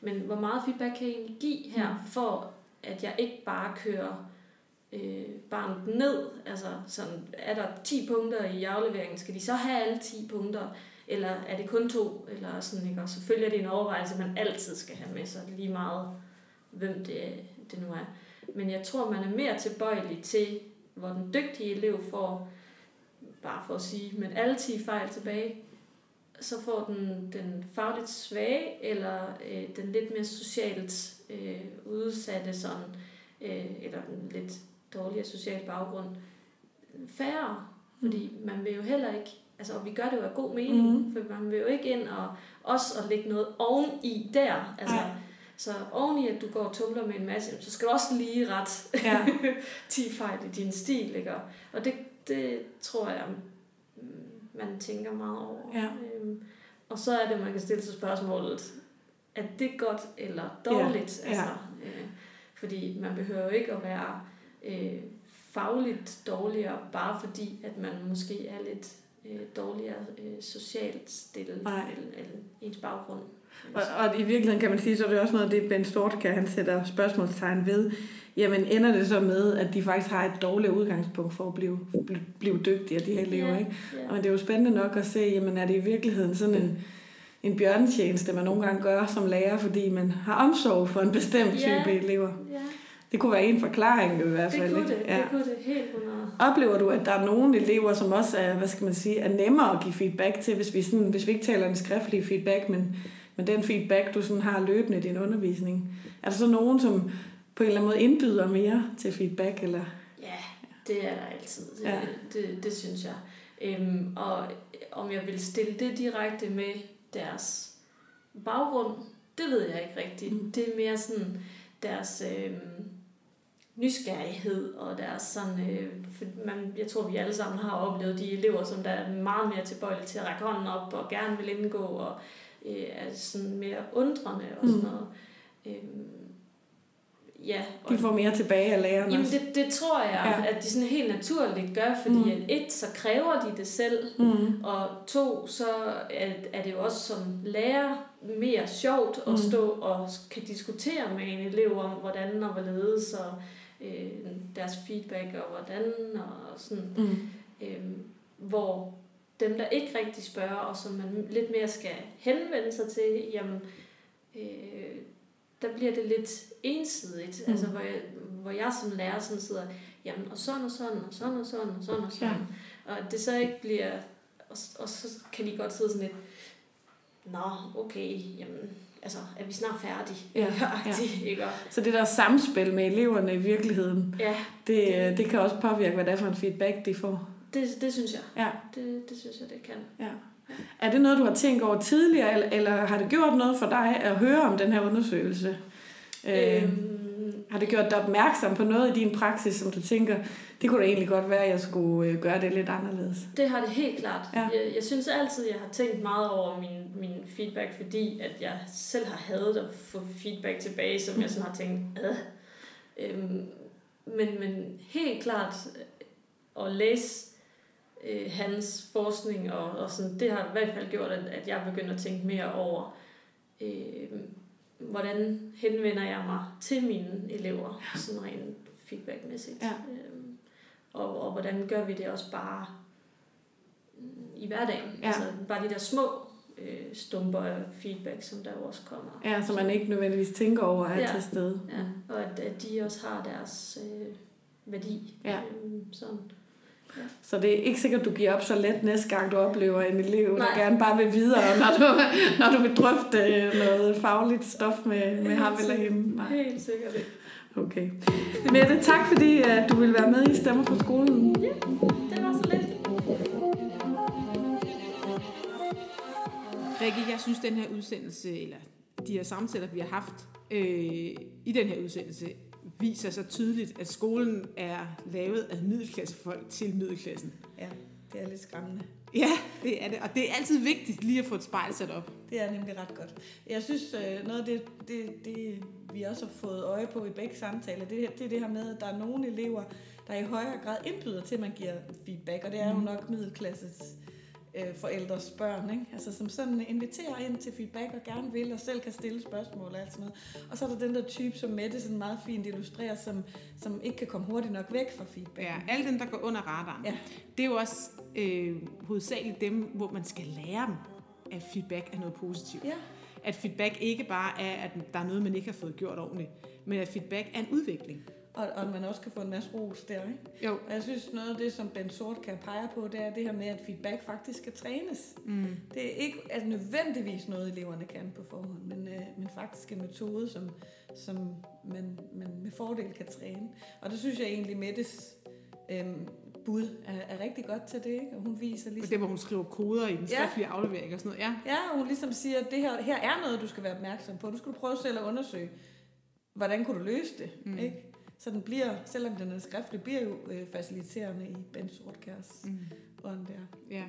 men hvor meget feedback kan jeg egentlig give her, for at jeg ikke bare kører øh, barnet ned? Altså, sådan, er der 10 punkter i afleveringen, skal de så have alle 10 punkter? Eller er det kun to? Eller sådan, ikke? Og selvfølgelig er det en overvejelse, man altid skal have med sig, lige meget hvem det, det nu er. Men jeg tror, man er mere tilbøjelig til, hvor den dygtige elev får, bare for at sige, men alle 10 fejl tilbage, så får den den fagligt svage, eller øh, den lidt mere socialt øh, udsatte, sådan, øh, eller den lidt dårligere social baggrund, færre. Fordi man vil jo heller ikke, altså og vi gør det jo af god mening, mm. for man vil jo ikke ind og også at lægge noget oveni der. Altså, Nej. så oveni, at du går og tumler med en masse, så skal du også lige ret Ja. 10 fejl i din stil, ikke? Og- det, det tror jeg, mm, man tænker meget over. Ja. Øhm, og så er det, man kan stille sig spørgsmålet, er det godt eller dårligt? Ja, ja. Altså, øh, fordi man behøver jo ikke at være øh, fagligt dårligere, bare fordi, at man måske er lidt øh, dårligere øh, socialt stillet end, end ens baggrund. Og, og i virkeligheden kan man sige, så er det også noget af det, Ben Stortke, han sætter spørgsmålstegn ved. Jamen ender det så med, at de faktisk har et dårligt udgangspunkt for at blive, blive, blive dygtigere, de her elever, Ja, ikke? ja. Og det er jo spændende nok at se, jamen er det i virkeligheden sådan en, en bjørnetjeneste, man nogle gange gør som lærer, fordi man har omsorg for en bestemt type Ja. elever. ja, Det kunne være en forklaring i hvert det fald. kunne ikke? det, Ja. det kunne det helt 100. Oplever du, at der er nogle elever, som også er, hvad skal man sige, er nemmere at give feedback til, hvis vi, sådan, hvis vi ikke taler en skriftlig feedback, men, men den feedback, du sådan har løbende i din undervisning? Er der så nogen, som på en eller anden måde indbyder mere til feedback? Eller? Ja, det er der altid. Det, Ja. ja. det, det synes jeg. Øhm, og om jeg vil stille det direkte med deres baggrund, det ved jeg ikke rigtigt. Mm. Det er mere sådan deres øh, nysgerrighed og deres sådan, øh, for man, jeg tror vi alle sammen har oplevet de elever, som der er meget mere tilbøjelige til at række hånden op og gerne vil indgå og øh, er sådan mere undrende og sådan noget. Mm. Øh, ja. Og De får mere tilbage af lærerne Jamen det, det tror jeg, Ja. at de sådan helt naturligt gør, fordi Mm. mm. at et, så kræver de det selv, Mm. og to, så er, er det jo også som lærer mere sjovt at Mm. stå og kan diskutere med en elev om, hvordan og hvorledes, og øh, deres feedback og hvordan, og sådan, Mm. øh, hvor dem, der ikke rigtig spørger, og som man lidt mere skal henvende sig til, jamen, øh, der bliver det lidt ensidigt, Mm. altså hvor jeg, hvor jeg som lærer sådan sidder, jamen, og sådan og sådan, og sådan og sådan, og sådan og sådan, ja. og det så ikke bliver, og, og så kan de godt sidde sådan lidt, nå, okay, jamen, altså, er vi snart færdige? Ja, ja. ikke? Så det der samspil med eleverne i virkeligheden, ja, det, øh, det kan også påvirke, hvad det er for en feedback, de får. det, det synes jeg. Ja. Det, det synes jeg, det kan. Ja. Er det noget, du har tænkt over tidligere, eller, eller har det gjort noget for dig at høre om den her undersøgelse? Øh, Øhm, har det gjort dig opmærksom på noget i din praksis, som du tænker, det kunne da egentlig godt være, at jeg skulle øh, gøre det lidt anderledes? Det har det helt klart. Ja. Jeg, jeg synes altid, jeg har tænkt meget over min, min feedback, fordi at jeg selv har hadet at få feedback tilbage, som jeg sådan har tænkt, øh. Øhm, men, men helt klart øh, at læse øh, hans forskning, og, og sådan, det har i hvert fald gjort, at, at jeg begynder at tænke mere over, øh, hvordan henvender jeg mig til mine elever, sådan rent feedbackmæssigt. Ja. Øhm, og, og hvordan gør vi det også bare mm, i hverdagen. Ja. Altså bare de der små øh, stumper af feedback, som der jo også kommer. Ja, så man ikke nødvendigvis tænker over at Ja. til stede. Ja, og at, at de også har deres øh, værdi. Ja. Øhm, sådan. Så det er ikke sikkert, du giver op så let næste gang, du oplever en elev, der Nej. gerne bare vil videre, når du, når du vil drøfte øh, noget fagligt stof med, med ham eller hende. Nej. Helt sikkert ikke. Okay. Mette, tak fordi at du vil være med i Stemmer på skolen. Det var så lidt. Rikke, jeg synes, den her udsendelse, eller de her samtaler, vi har haft øh, i den her udsendelse, viser så tydeligt, at skolen er lavet af middelklassefolk til middelklassen. Ja, det er lidt skræmmende. Ja, det er det. Og det er altid vigtigt lige at få et spejl sat op. Det er nemlig ret godt. Jeg synes, øh, noget af det, det, det, vi også har fået øje på i begge samtaler, det, det er det her med, at der er nogle elever, der i højere grad indbyder til, at man giver feedback, og det er jo nok middelklasses øh, forældres børn, ikke? Altså, som sådan inviterer ind til feedback og gerne vil, og selv kan stille spørgsmål og alt sådan noget. Og så er der den der type, som Mette sådan meget fint illustrerer, som, som ikke kan komme hurtigt nok væk fra feedback. Ja, alle dem, der går under radaren. Ja. Det er jo også øh, hovedsageligt dem, hvor man skal lære dem, at feedback er noget positivt. Ja. At feedback ikke bare er, at der er noget, man ikke har fået gjort ordentligt, men at feedback er en udvikling. Og, og man også kan få en masse ros der, ikke? Jo. Og jeg synes, noget af det, som Ben Sort kan pege på, det er det her med, at feedback faktisk skal trænes. Mm. Det er ikke altså, nødvendigvis noget, eleverne kan på forhånd, men, øh, men faktisk en metode, som, som man, man med fordel kan træne. Og det synes jeg egentlig, Mettes øh, bud er, er rigtig godt til det, ikke? Og hun viser Og ligesom... det, hvor hun skriver koder i den Ja. skriftlige aflevering og sådan noget. Ja, Ja, og hun ligesom siger, at det her, her er noget, du skal være opmærksom på. Nu skal du prøve selv at undersøge, hvordan kunne du løse det, mm. ikke? Så den bliver, selvom den er skriftlig, bliver jo øh, faciliterende i Ben Sortkærs Mm. ånd der. Ja.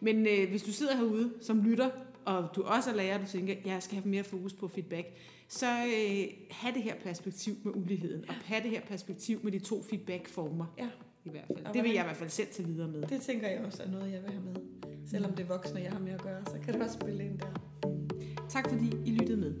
Men øh, hvis du sidder herude som lytter, og du også er lærer, og du tænker, jeg skal have mere fokus på feedback, så øh, have det her perspektiv med uligheden, og have det her perspektiv med de to feedback-former. Ja. I hvert fald. Og Det vil jeg i hvert fald selv tage videre med. Det tænker jeg også er noget, jeg vil have med. Selvom det er voksne, jeg har med at gøre, så kan det også spille ind der. Tak fordi I lyttede med.